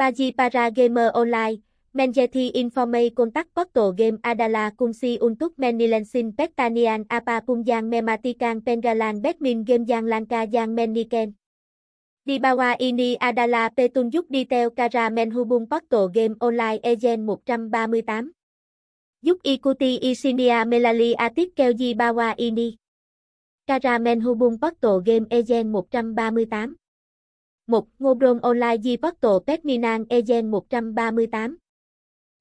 Baji para gamer online, Menjeti Informe contact portal game Adala Kunsi untuk menilensin Pektanian apa Pumjang mematikan Pengalan Batmin game yang langka yang meniken. Di bawah ini adalah petunjuk detail cara Menhubung portal game online Agent 138. Giúp ikuti isinya melalui artikel di bawah ini. Cara Menhubung portal game Agent 138. 1. Ngobron online di portal Petminan Egen 138.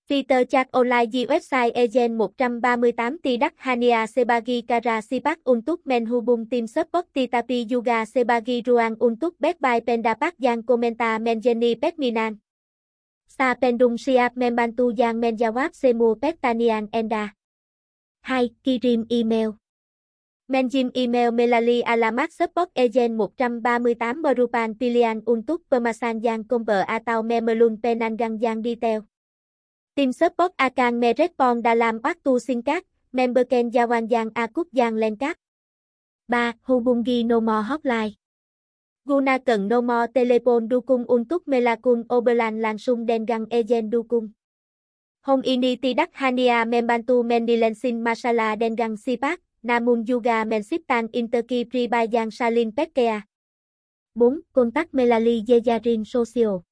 Peter Chat Online di website Egen 138 Tidak Hania Sebagi Kara Sipak untuk menghubung tim support Titapi Yuga Sebagi Ruang untuk backby pendapat yang komentar menjadi Petminan. Sa pendung siap membantu yang menjawab semua pertanyaan Enda. 2. Kirim email. Menjim email Melali alamat support agent 138 berupan Pilian untuk pemasan yang komber atau memelun penanggang yang detail. Team support akan Merespon dalam waktu singkat, memberken jawan yang akut yang lengkap. 3. Hubungi nomor hotline. Guna Cẩn nomor telepon dukung untuk melakun oberlan langsung dengang agent dukung. Hong ini tidak hania membantu mendilensin masalah dengan sipak, namun juga menciptakan interki pribadi yang saling 4. Contact Melali jejaring Socio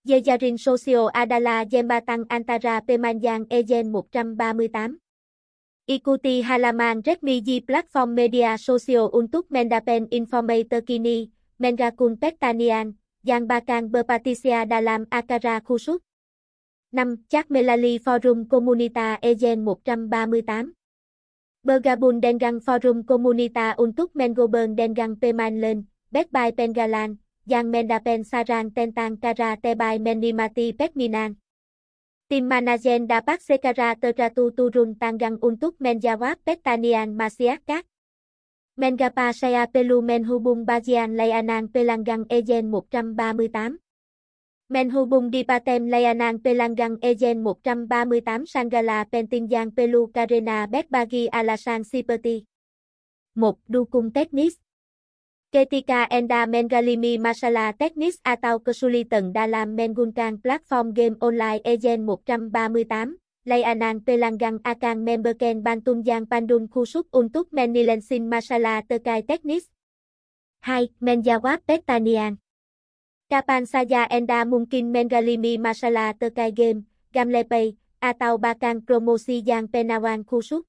Jejaring Socio Adala Yembatang Antara Pemanjang Ejen 138. Ikuti halaman Redmi G Platform Media Socio untuk Mendapen informasi Kini, Mengakun Pektanian, yang bakal Berpatisia dalam akara khusus. 5. Chat Melali forum Komunita Ejen 138. Bergabun Dengang forum Comunita untuk menggobern dengan pemanlen, Backby Pengalan, yang mendapat sarang tentang Kara tebay menimati pekminan. Tim manajen dapat Sekara Teratu turun tanggang untuk menjawab pertanyaan masyarakat. Mengapa saya Pelu Menhubung Bajian layanan pelanggan Ejen 138? Menhubung Dipatem Layanang layanan pelanggan 138 Sangala Pentingyang Pelu karena berbagi alasan Siperti 1. Dukung teknis Ketika Enda Mengalimi Masalah Teknis atau Kesulitan dalam menggunakan platform game online Ejen 138, layanan pelanggan akan memberikan bantuan yang pandun khusus untuk Menilensin masalah terkait teknis. 2. Menjawab Petanian Kapan Saya Enda mungkin mengalami masalah terkait game, Gamlepay, atau bahkan promosi yang penawaran khusus?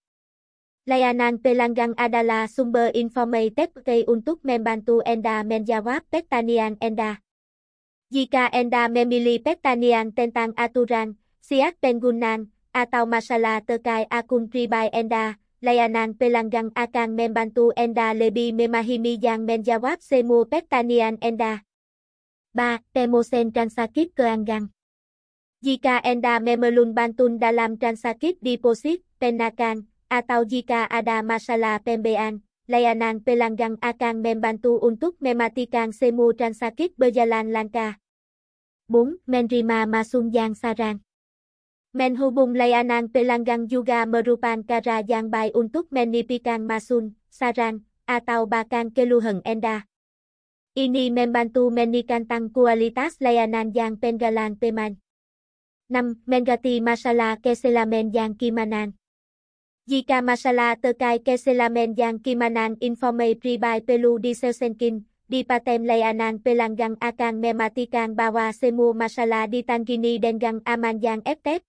Layanan pelanggan adalah sumber informasi Tepkei untuk membantu Enda menjawab pertanyaan enda Jika enda memilih pertanyaan tentang aturan, siap penggunaan, atau masalah terkait akun pribadi enda layanan pelanggan akan membantu enda lebih memahami yang menjawab semua pertanyaan enda 3. Temosen transaksi keuangan Jika Enda Memelun Bantun dalam transaksi deposit, penakan, atau jika ada Masala Pembean layanan pelanggan akan membantu untuk mematikan Semu transaksi berjalan lanka 4. Menrima masuk yang sarang Menghubung layanan pelanggan juga merupakan cara yang baik untuk menipikan masun, sarang atau bahkan keluhan Anda. Ini membantu meningkatkan kualitas layanan yang pengalang peman. 5. Mengati Masala keselamen yang kimanan. Jika masala terkai keselamen yang kimanan informe pribadi perlu diselesaikan, di patem layanan pelanggan akan mematikan bahwa semua di ditangani dengan aman yang efek.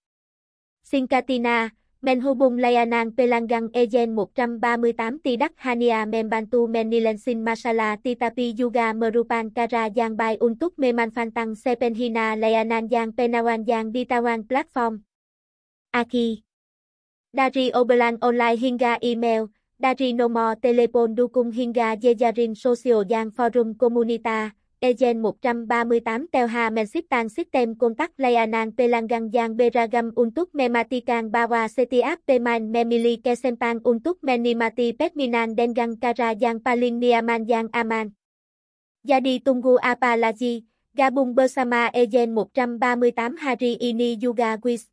Singkatina, Menhubung layanan pelanggan Ejen 138 tidak hanya membantu Menilensin Masala Titapi Yuga merupakan cara yang baik untuk memanfaatkan Sepenhina layanan yang penawan yang ditawan platform. Aki. Dari Oberland Online hingga email, dari nomor telepon dukung hingga Jejarin sosial yang forum Komunitas Egen 138 Telha menciptakan System Contact layanan pelanggan yang beragam untuk mematikan Bawa, setiap Teman Memili kesempatan untuk Menimati Petminan Dengang Kara yang paling Niaman yang aman. Jadi tunggu apa lagi, gabung bersama Egen 138 hari ini juga quiz.